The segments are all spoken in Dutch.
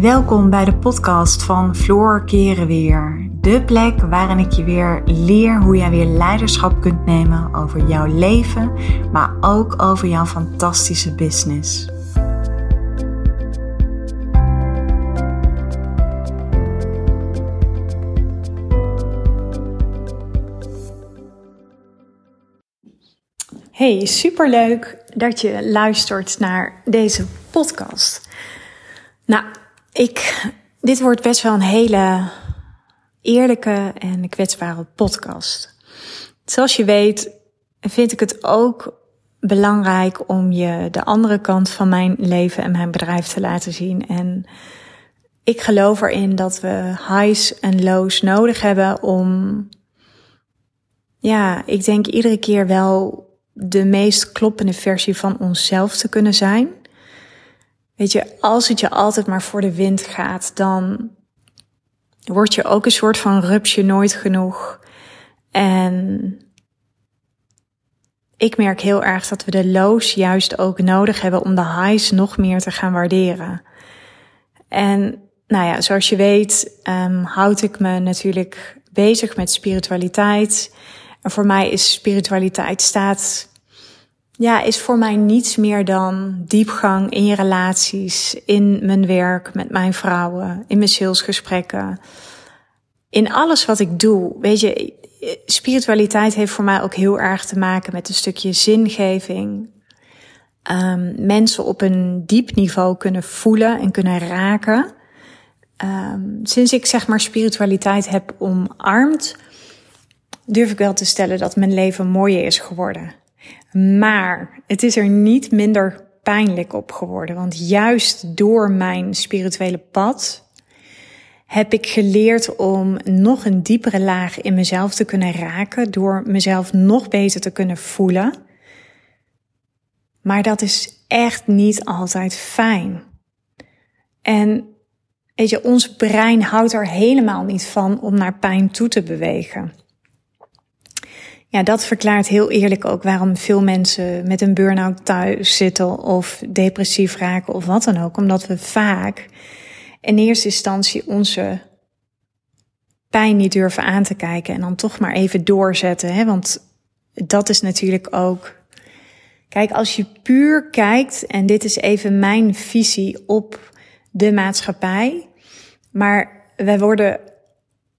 Welkom bij de podcast van Floor Keren Weer. De plek waarin ik je weer leer hoe jij weer leiderschap kunt nemen over jouw leven, maar ook over jouw fantastische business. Hey, superleuk dat je luistert naar deze podcast. Nou, ik, dit wordt best wel een hele eerlijke en kwetsbare podcast. Zoals je weet, vind ik het ook belangrijk om je de andere kant van mijn leven en mijn bedrijf te laten zien. En ik geloof erin dat we highs en lows nodig hebben om, ja, ik denk iedere keer wel de meest kloppende versie van onszelf te kunnen zijn. Weet je, als het je altijd maar voor de wind gaat, dan word je ook een soort van rupsje nooit genoeg. En ik merk heel erg dat we de lows juist ook nodig hebben om de highs nog meer te gaan waarderen. En nou ja, zoals je weet, um, houd ik me natuurlijk bezig met spiritualiteit. En voor mij is spiritualiteit staat ja, is voor mij niets meer dan diepgang in je relaties, in mijn werk met mijn vrouwen, in mijn salesgesprekken. In alles wat ik doe. Weet je, spiritualiteit heeft voor mij ook heel erg te maken met een stukje zingeving. Um, mensen op een diep niveau kunnen voelen en kunnen raken. Um, sinds ik zeg maar spiritualiteit heb omarmd, durf ik wel te stellen dat mijn leven mooier is geworden. Maar het is er niet minder pijnlijk op geworden. Want juist door mijn spirituele pad heb ik geleerd om nog een diepere laag in mezelf te kunnen raken. Door mezelf nog beter te kunnen voelen. Maar dat is echt niet altijd fijn. En weet je, ons brein houdt er helemaal niet van om naar pijn toe te bewegen. Ja, dat verklaart heel eerlijk ook waarom veel mensen met een burn-out thuis zitten of depressief raken of wat dan ook. Omdat we vaak in eerste instantie onze pijn niet durven aan te kijken en dan toch maar even doorzetten. Hè? Want dat is natuurlijk ook. Kijk, als je puur kijkt, en dit is even mijn visie op de maatschappij. Maar wij worden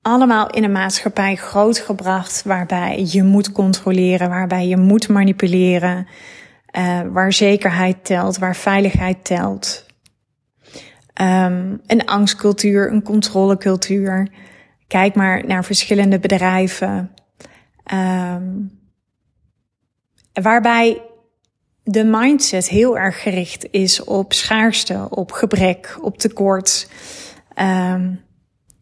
allemaal in een maatschappij grootgebracht waarbij je moet controleren, waarbij je moet manipuleren, uh, waar zekerheid telt, waar veiligheid telt. Um, een angstcultuur, een controlecultuur. Kijk maar naar verschillende bedrijven. Um, waarbij de mindset heel erg gericht is op schaarste, op gebrek, op tekort. Um,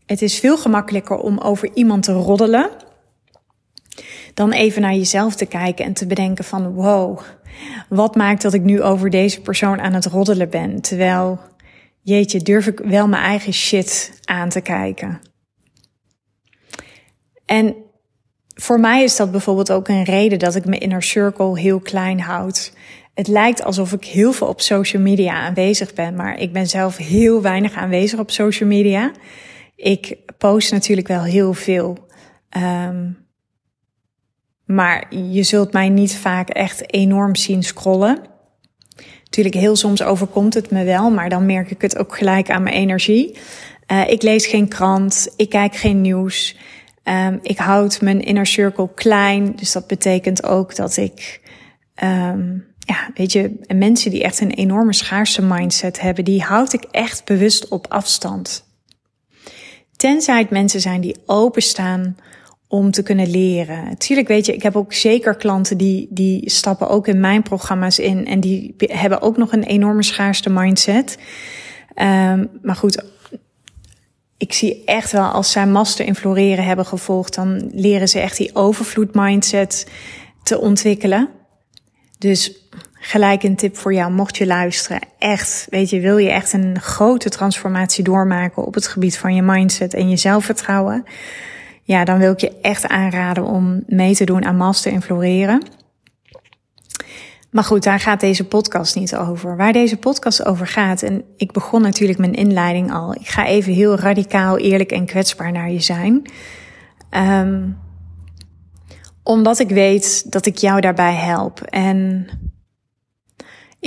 het is veel gemakkelijker om over iemand te roddelen dan even naar jezelf te kijken en te bedenken van wow, wat maakt dat ik nu over deze persoon aan het roddelen ben? Terwijl, jeetje, durf ik wel mijn eigen shit aan te kijken. En voor mij is dat bijvoorbeeld ook een reden dat ik mijn inner circle heel klein houd. Het lijkt alsof ik heel veel op social media aanwezig ben, maar ik ben zelf heel weinig aanwezig op social media. Ik post natuurlijk wel heel veel. Um, maar je zult mij niet vaak echt enorm zien scrollen. Natuurlijk, heel soms overkomt het me wel, maar dan merk ik het ook gelijk aan mijn energie. Uh, ik lees geen krant, ik kijk geen nieuws. Um, ik houd mijn inner circle klein. Dus dat betekent ook dat ik, um, ja, weet je, mensen die echt een enorme schaarse mindset hebben, die houd ik echt bewust op afstand. Tenzij het mensen zijn die openstaan om te kunnen leren. Tuurlijk weet je, ik heb ook zeker klanten die, die stappen ook in mijn programma's in en die hebben ook nog een enorme schaarste mindset. Um, maar goed, ik zie echt wel als zij master in floreren hebben gevolgd, dan leren ze echt die overvloed mindset te ontwikkelen. Dus gelijk een tip voor jou, mocht je luisteren. Echt, weet je, wil je echt een grote transformatie doormaken op het gebied van je mindset en je zelfvertrouwen? Ja, dan wil ik je echt aanraden om mee te doen aan Master in Floreren. Maar goed, daar gaat deze podcast niet over. Waar deze podcast over gaat, en ik begon natuurlijk mijn inleiding al. Ik ga even heel radicaal, eerlijk en kwetsbaar naar je zijn. Um, omdat ik weet dat ik jou daarbij help. En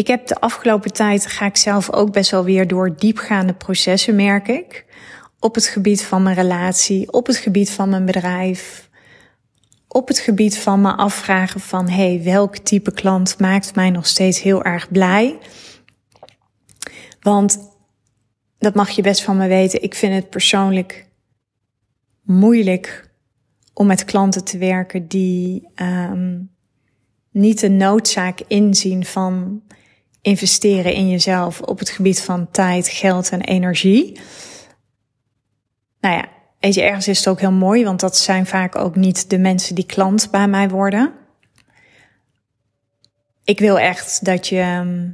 ik heb de afgelopen tijd, ga ik zelf ook best wel weer door diepgaande processen, merk ik. Op het gebied van mijn relatie, op het gebied van mijn bedrijf, op het gebied van me afvragen van, hey, welk type klant maakt mij nog steeds heel erg blij? Want dat mag je best van me weten. Ik vind het persoonlijk moeilijk om met klanten te werken die um, niet de noodzaak inzien van investeren in jezelf op het gebied van tijd, geld en energie. Nou ja, ergens is het ook heel mooi, want dat zijn vaak ook niet de mensen die klant bij mij worden. Ik wil echt dat je ehm,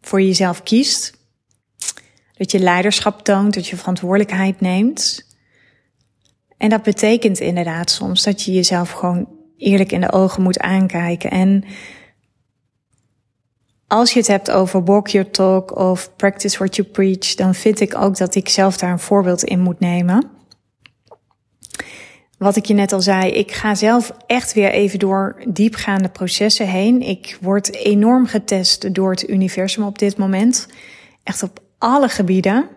voor jezelf kiest. Dat je leiderschap toont, dat je verantwoordelijkheid neemt. En dat betekent inderdaad soms dat je jezelf gewoon eerlijk in de ogen moet aankijken. En als je het hebt over walk your talk of practice what you preach, dan vind ik ook dat ik zelf daar een voorbeeld in moet nemen. Wat ik je net al zei, ik ga zelf echt weer even door diepgaande processen heen. Ik word enorm getest door het universum op dit moment. Echt op alle gebieden.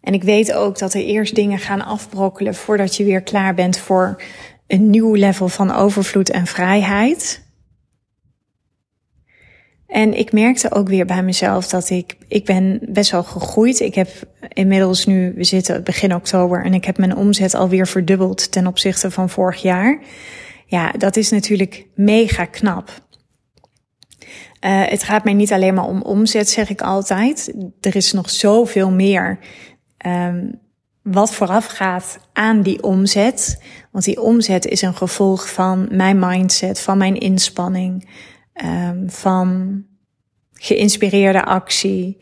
En ik weet ook dat er eerst dingen gaan afbrokkelen voordat je weer klaar bent voor een nieuw level van overvloed en vrijheid. En ik merkte ook weer bij mezelf dat ik, ik ben best wel gegroeid. Ik heb inmiddels nu, we zitten begin oktober en ik heb mijn omzet alweer verdubbeld ten opzichte van vorig jaar. Ja, dat is natuurlijk mega knap. Uh, het gaat mij niet alleen maar om omzet, zeg ik altijd. Er is nog zoveel meer um, wat vooraf gaat aan die omzet. Want die omzet is een gevolg van mijn mindset, van mijn inspanning, um, van geïnspireerde actie,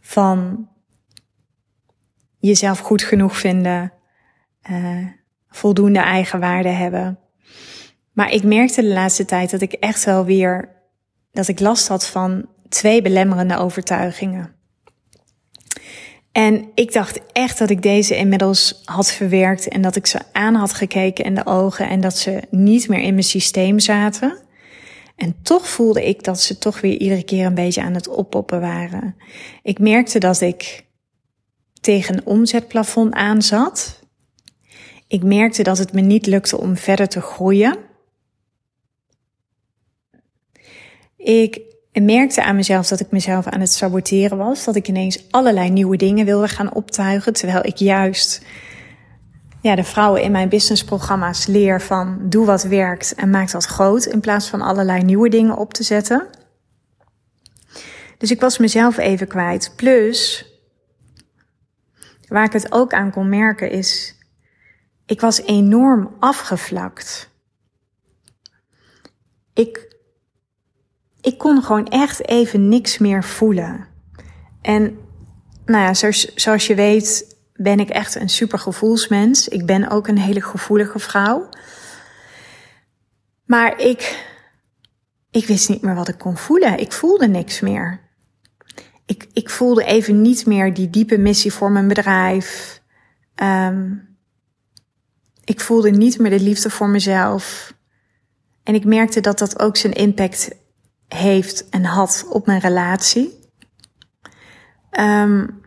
van jezelf goed genoeg vinden, uh, voldoende eigenwaarde hebben. Maar ik merkte de laatste tijd dat ik echt wel weer, dat ik last had van twee belemmerende overtuigingen. En ik dacht echt dat ik deze inmiddels had verwerkt en dat ik ze aan had gekeken in de ogen en dat ze niet meer in mijn systeem zaten. En toch voelde ik dat ze toch weer iedere keer een beetje aan het oppoppen waren. Ik merkte dat ik tegen een omzetplafond aan zat. Ik merkte dat het me niet lukte om verder te groeien. Ik merkte aan mezelf dat ik mezelf aan het saboteren was. Dat ik ineens allerlei nieuwe dingen wilde gaan optuigen. Terwijl ik juist ja, de vrouwen in mijn businessprogramma's leer van doe wat werkt en maak dat groot. In plaats van allerlei nieuwe dingen op te zetten. Dus ik was mezelf even kwijt. Plus, waar ik het ook aan kon merken is, ik was enorm afgevlakt. Ik, ik kon gewoon echt even niks meer voelen. En nou ja, zoals, zoals je weet ben ik echt een super gevoelsmens. Ik ben ook een hele gevoelige vrouw. Maar ik, ik wist niet meer wat ik kon voelen. Ik voelde niks meer. Ik, ik voelde even niet meer die diepe missie voor mijn bedrijf. Um, ik voelde niet meer de liefde voor mezelf. En ik merkte dat dat ook zijn impact heeft en had op mijn relatie. Um,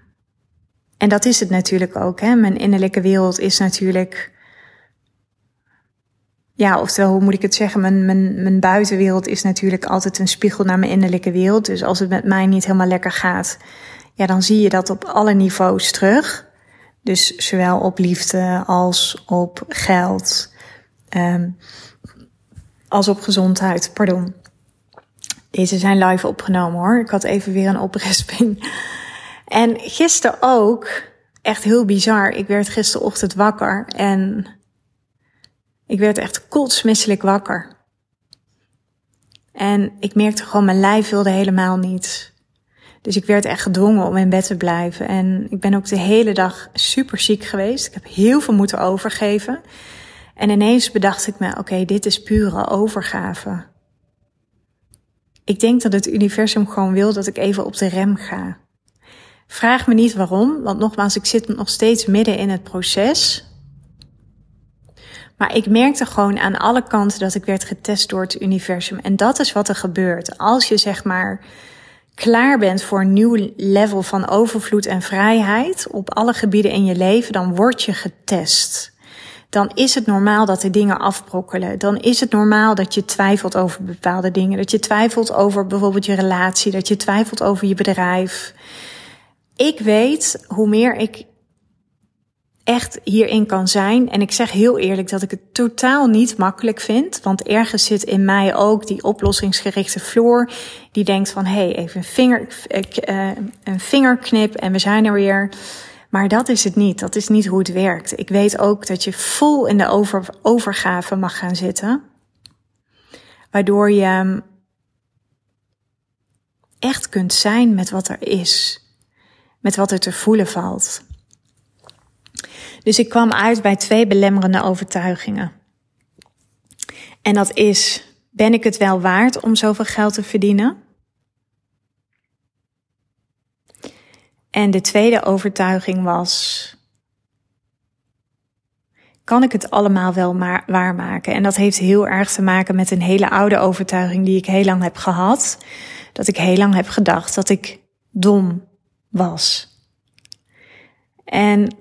en dat is het natuurlijk ook. Hè? Mijn innerlijke wereld is natuurlijk. Ja, oftewel, hoe moet ik het zeggen? Mijn, mijn, mijn buitenwereld is natuurlijk altijd een spiegel naar mijn innerlijke wereld. Dus als het met mij niet helemaal lekker gaat, ja, dan zie je dat op alle niveaus terug. Dus zowel op liefde als op geld, um, als op gezondheid. Pardon. Deze zijn live opgenomen hoor. Ik had even weer een oprisping. En gisteren ook, echt heel bizar. Ik werd gisterochtend wakker en ik werd echt kotsmisselijk wakker. En ik merkte gewoon, mijn lijf wilde helemaal niet. Dus ik werd echt gedwongen om in bed te blijven. En ik ben ook de hele dag super ziek geweest. Ik heb heel veel moeten overgeven. En ineens bedacht ik me, oké, dit is pure overgave. Ik denk dat het universum gewoon wil dat ik even op de rem ga. Vraag me niet waarom, want nogmaals, ik zit nog steeds midden in het proces. Maar ik merkte gewoon aan alle kanten dat ik werd getest door het universum. En dat is wat er gebeurt. Als je zeg maar klaar bent voor een nieuw level van overvloed en vrijheid op alle gebieden in je leven, dan word je getest. Dan is het normaal dat er dingen afbrokkelen. Dan is het normaal dat je twijfelt over bepaalde dingen. Dat je twijfelt over bijvoorbeeld je relatie. Dat je twijfelt over je bedrijf. Ik weet hoe meer ik echt hierin kan zijn. En ik zeg heel eerlijk dat ik het totaal niet makkelijk vind. Want ergens zit in mij ook die oplossingsgerichte Floor. Die denkt van, hé, hey, even een, vinger, uh, een vingerknip en we zijn er weer. Maar dat is het niet. Dat is niet hoe het werkt. Ik weet ook dat je vol in de over, overgave mag gaan zitten. Waardoor je echt kunt zijn met wat er is. Met wat er te voelen valt. Dus ik kwam uit bij twee belemmerende overtuigingen. En dat is, ben ik het wel waard om zoveel geld te verdienen? En de tweede overtuiging was, kan ik het allemaal wel maar waarmaken? En dat heeft heel erg te maken met een hele oude overtuiging die ik heel lang heb gehad. Dat ik heel lang heb gedacht dat ik dom was. En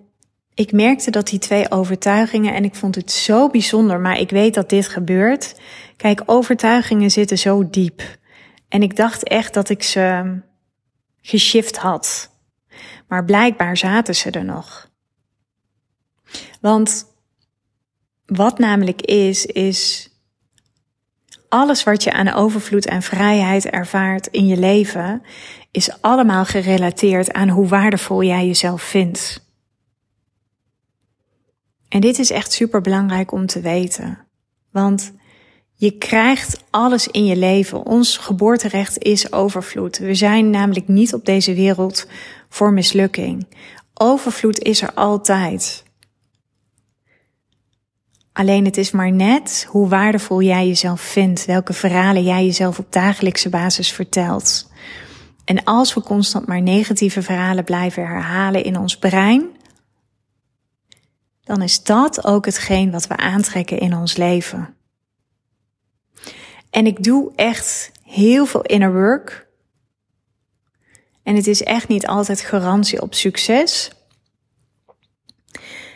ik merkte dat die twee overtuigingen, en ik vond het zo bijzonder, maar ik weet dat dit gebeurt. Kijk, overtuigingen zitten zo diep. En ik dacht echt dat ik ze geshift had. Maar blijkbaar zaten ze er nog. Want wat namelijk is, is alles wat je aan overvloed en vrijheid ervaart in je leven, is allemaal gerelateerd aan hoe waardevol jij jezelf vindt. En dit is echt super belangrijk om te weten. Want je krijgt alles in je leven. Ons geboorterecht is overvloed. We zijn namelijk niet op deze wereld voor mislukking. Overvloed is er altijd. Alleen het is maar net hoe waardevol jij jezelf vindt, welke verhalen jij jezelf op dagelijkse basis vertelt. En als we constant maar negatieve verhalen blijven herhalen in ons brein, dan is dat ook hetgeen wat we aantrekken in ons leven. En ik doe echt heel veel inner work. En het is echt niet altijd garantie op succes.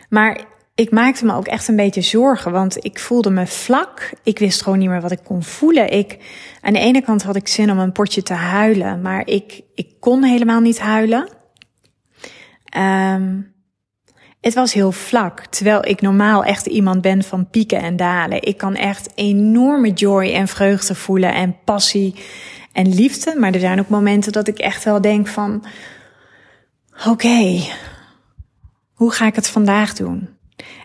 Maar ik maakte me ook echt een beetje zorgen, want ik voelde me vlak. Ik wist gewoon niet meer wat ik kon voelen. Ik, aan de ene kant had ik zin om een potje te huilen, maar ik, ik kon helemaal niet huilen. Um, het was heel vlak, terwijl ik normaal echt iemand ben van pieken en dalen. Ik kan echt enorme joy en vreugde voelen en passie en liefde. Maar er zijn ook momenten dat ik echt wel denk van, oké, hoe ga ik het vandaag doen?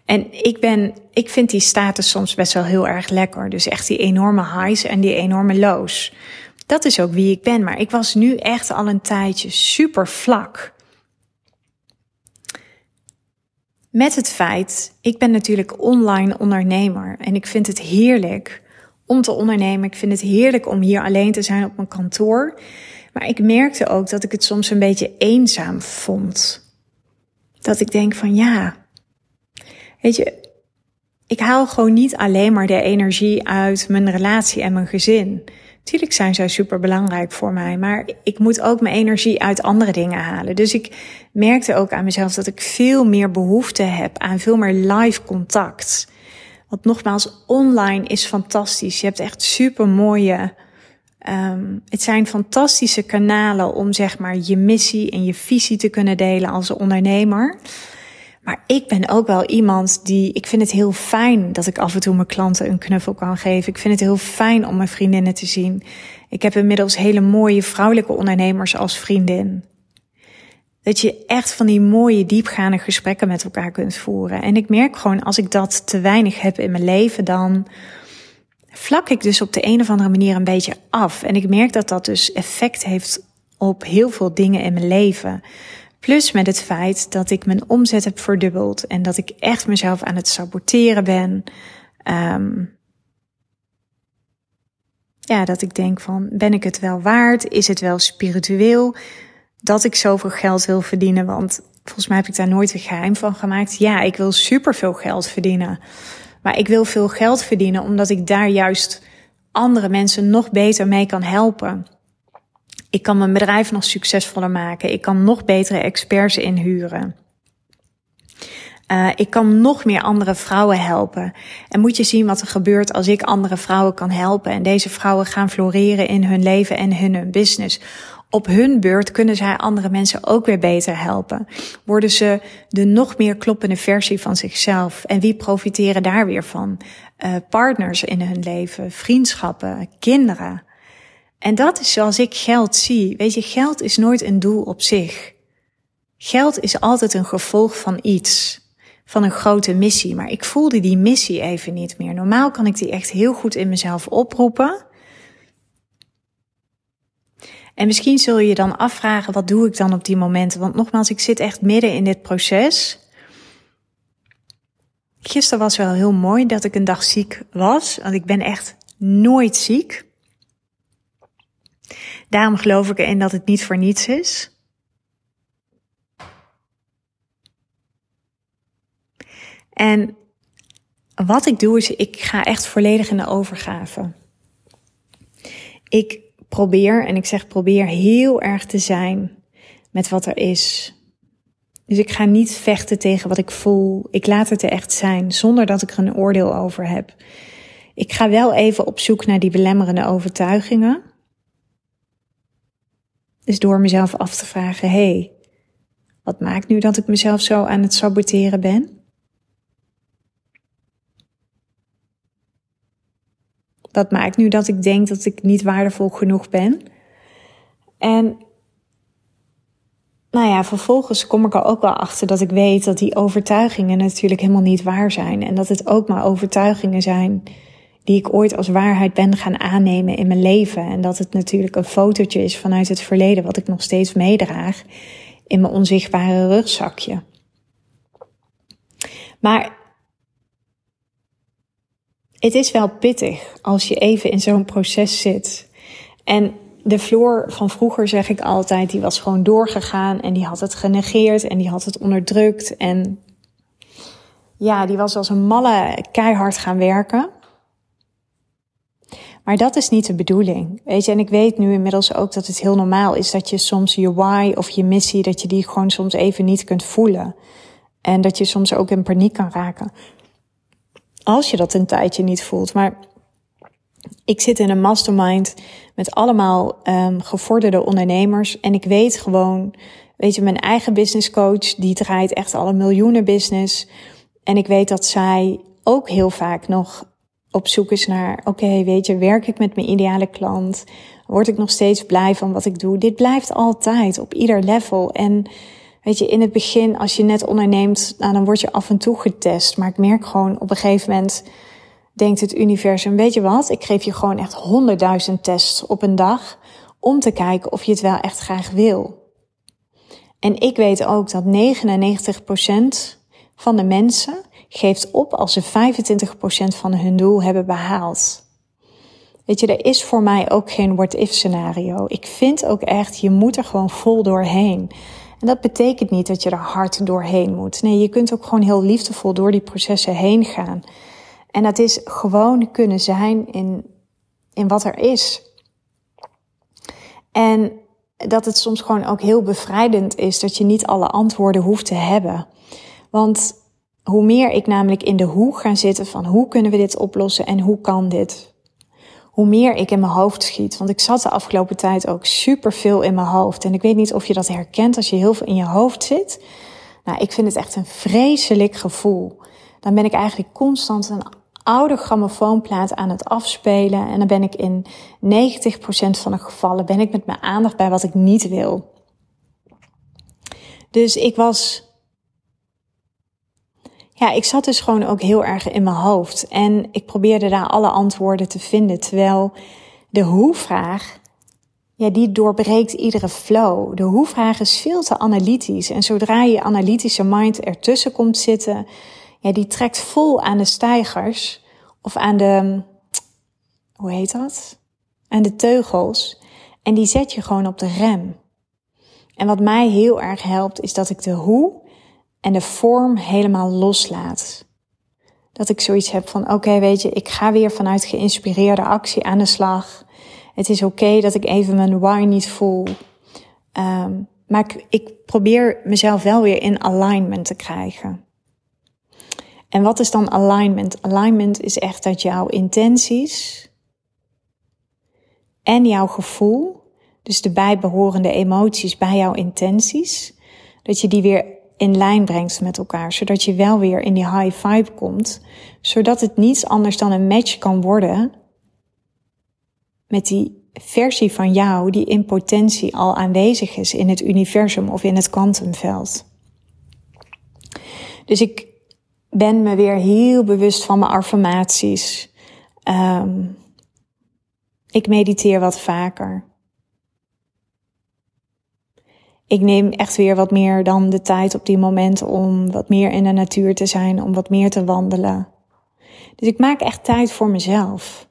En ik ben, ik vind die status soms best wel heel erg lekker. Dus echt die enorme highs en die enorme lows. Dat is ook wie ik ben. Maar ik was nu echt al een tijdje super vlak. Met het feit, ik ben natuurlijk online ondernemer en ik vind het heerlijk om te ondernemen. Ik vind het heerlijk om hier alleen te zijn op mijn kantoor. Maar ik merkte ook dat ik het soms een beetje eenzaam vond. Dat ik denk van ja, weet je, ik haal gewoon niet alleen maar de energie uit mijn relatie en mijn gezin. Tuurlijk zijn zij super belangrijk voor mij, maar ik moet ook mijn energie uit andere dingen halen. Dus ik merkte ook aan mezelf dat ik veel meer behoefte heb aan veel meer live contact. Want nogmaals, online is fantastisch. Je hebt echt super mooie. Um, het zijn fantastische kanalen om zeg maar je missie en je visie te kunnen delen als ondernemer. Maar ik ben ook wel iemand die, ik vind het heel fijn dat ik af en toe mijn klanten een knuffel kan geven. Ik vind het heel fijn om mijn vriendinnen te zien. Ik heb inmiddels hele mooie vrouwelijke ondernemers als vriendin. Dat je echt van die mooie diepgaande gesprekken met elkaar kunt voeren. En ik merk gewoon als ik dat te weinig heb in mijn leven, dan vlak ik dus op de een of andere manier een beetje af. En ik merk dat dat dus effect heeft op heel veel dingen in mijn leven. Plus met het feit dat ik mijn omzet heb verdubbeld en dat ik echt mezelf aan het saboteren ben. Um, ja, dat ik denk van, ben ik het wel waard? Is het wel spiritueel dat ik zoveel geld wil verdienen? Want volgens mij heb ik daar nooit een geheim van gemaakt. Ja, ik wil superveel geld verdienen. Maar ik wil veel geld verdienen omdat ik daar juist andere mensen nog beter mee kan helpen. Ik kan mijn bedrijf nog succesvoller maken. Ik kan nog betere experts inhuren. Uh, ik kan nog meer andere vrouwen helpen. En moet je zien wat er gebeurt als ik andere vrouwen kan helpen. En deze vrouwen gaan floreren in hun leven en hun business. Op hun beurt kunnen zij andere mensen ook weer beter helpen. Worden ze de nog meer kloppende versie van zichzelf. En wie profiteren daar weer van? Uh, partners in hun leven, vriendschappen, kinderen. En dat is zoals ik geld zie. Weet je, geld is nooit een doel op zich. Geld is altijd een gevolg van iets van een grote missie. Maar ik voelde die missie even niet meer. Normaal kan ik die echt heel goed in mezelf oproepen. En misschien zul je je dan afvragen, wat doe ik dan op die momenten? Want nogmaals, ik zit echt midden in dit proces. Gisteren was wel heel mooi dat ik een dag ziek was, want ik ben echt nooit ziek. Daarom geloof ik erin dat het niet voor niets is. En wat ik doe is, ik ga echt volledig in de overgave. Ik probeer, en ik zeg probeer heel erg te zijn met wat er is. Dus ik ga niet vechten tegen wat ik voel. Ik laat het er echt zijn, zonder dat ik er een oordeel over heb. Ik ga wel even op zoek naar die belemmerende overtuigingen. Dus door mezelf af te vragen, hé, hey, wat maakt nu dat ik mezelf zo aan het saboteren ben? Wat maakt nu dat ik denk dat ik niet waardevol genoeg ben? En nou ja, vervolgens kom ik er ook wel achter dat ik weet dat die overtuigingen natuurlijk helemaal niet waar zijn. En dat het ook maar overtuigingen zijn die ik ooit als waarheid ben gaan aannemen in mijn leven. En dat het natuurlijk een fotootje is vanuit het verleden wat ik nog steeds meedraag in mijn onzichtbare rugzakje. Maar het is wel pittig als je even in zo'n proces zit. En de Floor van vroeger, zeg ik altijd, die was gewoon doorgegaan en die had het genegeerd en die had het onderdrukt. En ja, die was als een malle keihard gaan werken. Maar dat is niet de bedoeling. Weet je, en ik weet nu inmiddels ook dat het heel normaal is dat je soms je why of je missie, dat je die gewoon soms even niet kunt voelen. En dat je soms ook in paniek kan raken als je dat een tijdje niet voelt. Maar ik zit in een mastermind met allemaal um, gevorderde ondernemers. En ik weet gewoon, weet je, mijn eigen business coach, die draait echt al een miljoenen business. En ik weet dat zij ook heel vaak nog op zoek is naar, oké, weet je, werk ik met mijn ideale klant? Word ik nog steeds blij van wat ik doe? Dit blijft altijd op ieder level. En Weet je, in het begin, als je net onderneemt, nou, dan word je af en toe getest. Maar ik merk gewoon op een gegeven moment, denkt het universum, weet je wat? Ik geef je gewoon echt honderdduizend tests op een dag om te kijken of je het wel echt graag wil. En ik weet ook dat 99% van de mensen geeft op als ze 25% van hun doel hebben behaald. Weet je, er is voor mij ook geen what-if scenario. Ik vind ook echt, je moet er gewoon vol doorheen. En dat betekent niet dat je er hard doorheen moet. Nee, je kunt ook gewoon heel liefdevol door die processen heen gaan. En dat is gewoon kunnen zijn in, in wat er is. En dat het soms gewoon ook heel bevrijdend is dat je niet alle antwoorden hoeft te hebben. Want hoe meer ik namelijk in de hoe ga zitten van hoe kunnen we dit oplossen en hoe kan dit, hoe meer ik in mijn hoofd schiet. Want ik zat de afgelopen tijd ook super veel in mijn hoofd. En ik weet niet of je dat herkent als je heel veel in je hoofd zit. Nou, ik vind het echt een vreselijk gevoel. Dan ben ik eigenlijk constant een oude grammofoonplaat aan het afspelen. En dan ben ik in 90% van de gevallen ben ik met mijn aandacht bij wat ik niet wil. Dus ik was ja, ik zat dus gewoon ook heel erg in mijn hoofd. En ik probeerde daar alle antwoorden te vinden. Terwijl de hoe-vraag, ja, die doorbreekt iedere flow. De hoe-vraag is veel te analytisch. En zodra je analytische mind ertussen komt zitten, ja, die trekt vol aan de stijgers. Of aan de, hoe heet dat? aan de teugels en die zet je gewoon op de rem. En wat mij heel erg helpt, is dat ik de hoe en de vorm helemaal loslaat. Dat ik zoiets heb van: oké, weet je, ik ga weer vanuit geïnspireerde actie aan de slag. Het is oké dat ik even mijn why niet voel. Um, maar ik, ik probeer mezelf wel weer in alignment te krijgen. En wat is dan alignment? Alignment is echt dat jouw intenties en jouw gevoel, dus de bijbehorende emoties bij jouw intenties, dat je die weer in lijn brengt met elkaar, zodat je wel weer in die high vibe komt, zodat het niets anders dan een match kan worden met die versie van jou die in potentie al aanwezig is in het universum of in het kwantumveld. Dus ik ben me weer heel bewust van mijn affirmaties. Um, ik mediteer wat vaker. Ik neem echt weer wat meer dan de tijd op die momenten om wat meer in de natuur te zijn, om wat meer te wandelen. Dus ik maak echt tijd voor mezelf.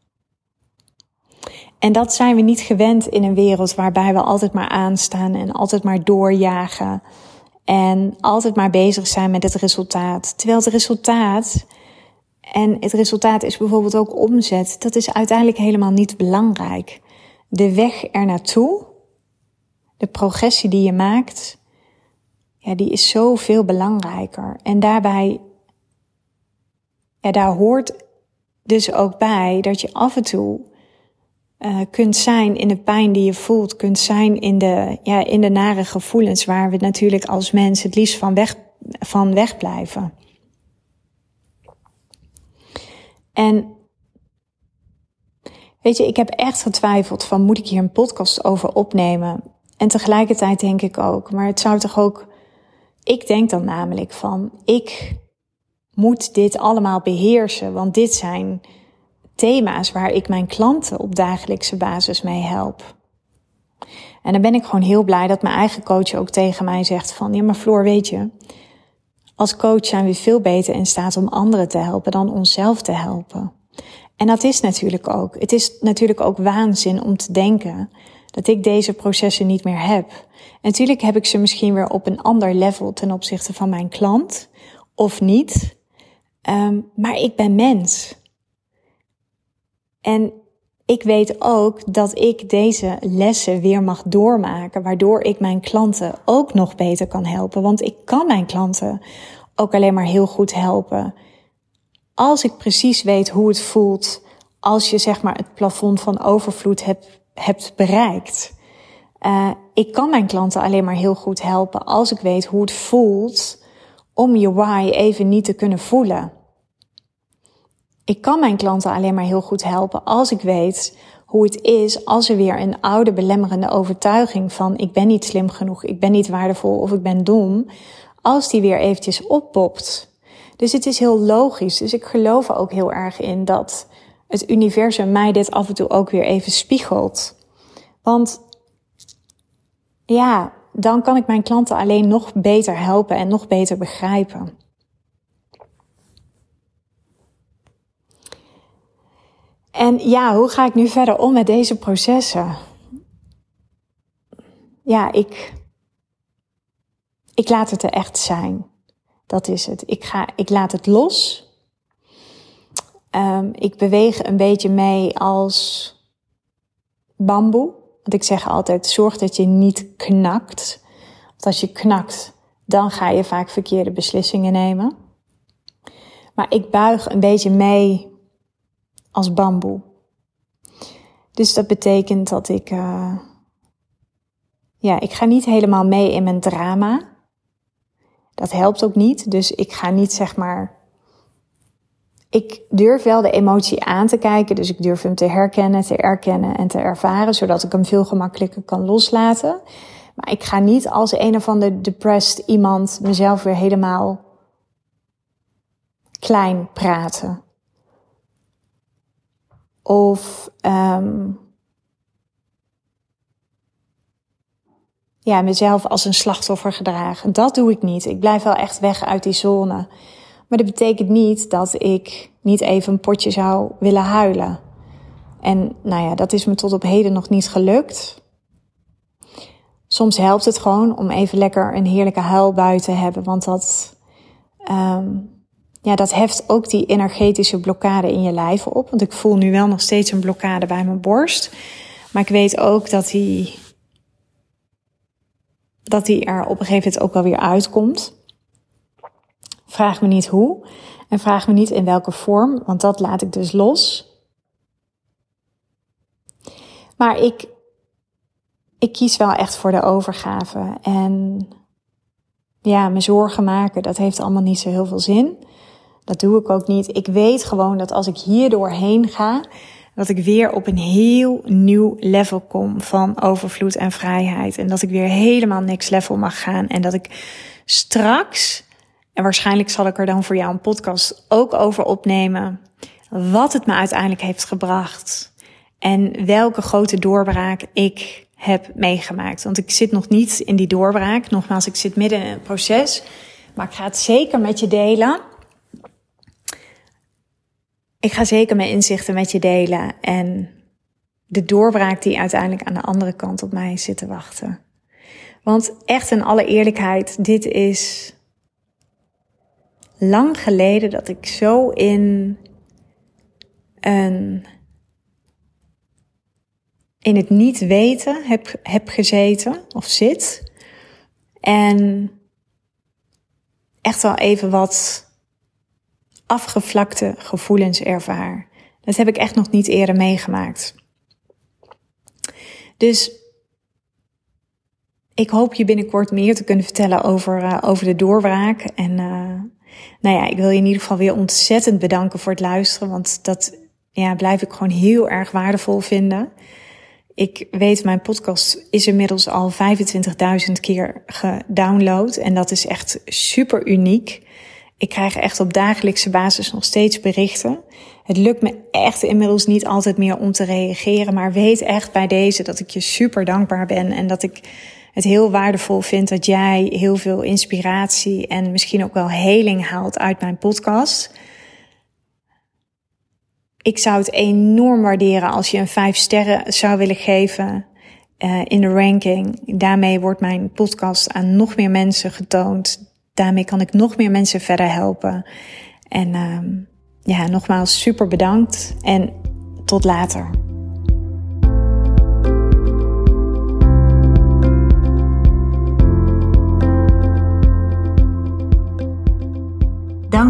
En dat zijn we niet gewend in een wereld waarbij we altijd maar aanstaan en altijd maar doorjagen. En altijd maar bezig zijn met het resultaat. Terwijl het resultaat, en het resultaat is bijvoorbeeld ook omzet, dat is uiteindelijk helemaal niet belangrijk. De weg er naartoe, de progressie die je maakt, ja, die is zoveel belangrijker. En daarbij, ja, daar hoort dus ook bij dat je af en toe uh, kunt zijn in de pijn die je voelt, kunt zijn in de, ja, in de nare gevoelens waar we natuurlijk als mens het liefst van weg, van wegblijven. En weet je, ik heb echt getwijfeld van moet ik hier een podcast over opnemen? En tegelijkertijd denk ik ook, maar het zou toch ook, ik denk dan namelijk van, ik moet dit allemaal beheersen, want dit zijn thema's waar ik mijn klanten op dagelijkse basis mee help. En dan ben ik gewoon heel blij dat mijn eigen coach ook tegen mij zegt van, ja maar Floor, weet je, als coach zijn we veel beter in staat om anderen te helpen dan onszelf te helpen. En dat is natuurlijk ook. Het is natuurlijk ook waanzin om te denken dat ik deze processen niet meer heb. Natuurlijk heb ik ze misschien weer op een ander level ten opzichte van mijn klant, of niet. Um, maar ik ben mens. En ik weet ook dat ik deze lessen weer mag doormaken, waardoor ik mijn klanten ook nog beter kan helpen. Want ik kan mijn klanten ook alleen maar heel goed helpen. Als ik precies weet hoe het voelt als je zeg maar het plafond van overvloed hebt, hebt bereikt. Uh, ik kan mijn klanten alleen maar heel goed helpen als ik weet hoe het voelt om je why even niet te kunnen voelen. Ik kan mijn klanten alleen maar heel goed helpen als ik weet hoe het is als er weer een oude belemmerende overtuiging van ik ben niet slim genoeg, ik ben niet waardevol of ik ben dom, als die weer eventjes oppopt. Dus het is heel logisch. Dus ik geloof er ook heel erg in dat het universum mij dit af en toe ook weer even spiegelt. Want ja, dan kan ik mijn klanten alleen nog beter helpen en nog beter begrijpen. En ja, hoe ga ik nu verder om met deze processen? Ja, ik, ik laat het er echt zijn. Dat is het. Ik, ga, ik laat het los. Um, ik beweeg een beetje mee als bamboe. Want ik zeg altijd, zorg dat je niet knakt. Want als je knakt, dan ga je vaak verkeerde beslissingen nemen. Maar ik buig een beetje mee als bamboe. Dus dat betekent dat ik, uh, ja, ik ga niet helemaal mee in mijn drama. Dat helpt ook niet. Dus ik ga niet zeg maar. Ik durf wel de emotie aan te kijken, dus ik durf hem te herkennen, te erkennen en te ervaren, zodat ik hem veel gemakkelijker kan loslaten. Maar ik ga niet als een of ander depressed iemand mezelf weer helemaal klein praten of um, ja, mezelf als een slachtoffer gedragen. Dat doe ik niet. Ik blijf wel echt weg uit die zone. Maar dat betekent niet dat ik niet even een potje zou willen huilen. En nou ja, dat is me tot op heden nog niet gelukt. Soms helpt het gewoon om even lekker een heerlijke huilbui te hebben, want dat, um, ja, dat heft ook die energetische blokkade in je lijf op. Want ik voel nu wel nog steeds een blokkade bij mijn borst. Maar ik weet ook dat die, dat die er op een gegeven moment ook wel weer uitkomt. Vraag me niet hoe en vraag me niet in welke vorm, want dat laat ik dus los. Maar ik, ik kies wel echt voor de overgave. En ja, me zorgen maken, dat heeft allemaal niet zo heel veel zin. Dat doe ik ook niet. Ik weet gewoon dat als ik hier doorheen ga, dat ik weer op een heel nieuw level kom van overvloed en vrijheid. En dat ik weer helemaal niks level mag gaan. En dat ik straks, en waarschijnlijk zal ik er dan voor jou een podcast ook over opnemen, wat het me uiteindelijk heeft gebracht. En welke grote doorbraak ik heb meegemaakt. Want ik zit nog niet in die doorbraak. Nogmaals, ik zit midden in een proces. Maar ik ga het zeker met je delen. Ik ga zeker mijn inzichten met je delen. En de doorbraak die uiteindelijk aan de andere kant op mij zit te wachten. Want echt in alle eerlijkheid, dit is lang geleden dat ik zo in een in het niet weten heb, heb gezeten of zit. En echt wel even wat afgevlakte gevoelens ervaar. Dat heb ik echt nog niet eerder meegemaakt. Dus ik hoop je binnenkort meer te kunnen vertellen over, uh, over de doorbraak. En uh, nou ja, ik wil je in ieder geval weer ontzettend bedanken voor het luisteren. Want dat ja, blijf ik gewoon heel erg waardevol vinden. Ik weet, mijn podcast is inmiddels al 25.000 keer gedownload. En dat is echt super uniek. Ik krijg echt op dagelijkse basis nog steeds berichten. Het lukt me echt inmiddels niet altijd meer om te reageren. Maar weet echt bij deze dat ik je super dankbaar ben. En dat ik het heel waardevol vind dat jij heel veel inspiratie en misschien ook wel heling haalt uit mijn podcast. Ik zou het enorm waarderen als je een vijf sterren zou willen geven uh, in de ranking. Daarmee wordt mijn podcast aan nog meer mensen getoond. Daarmee kan ik nog meer mensen verder helpen. En uh, ja, nogmaals super bedankt en tot later.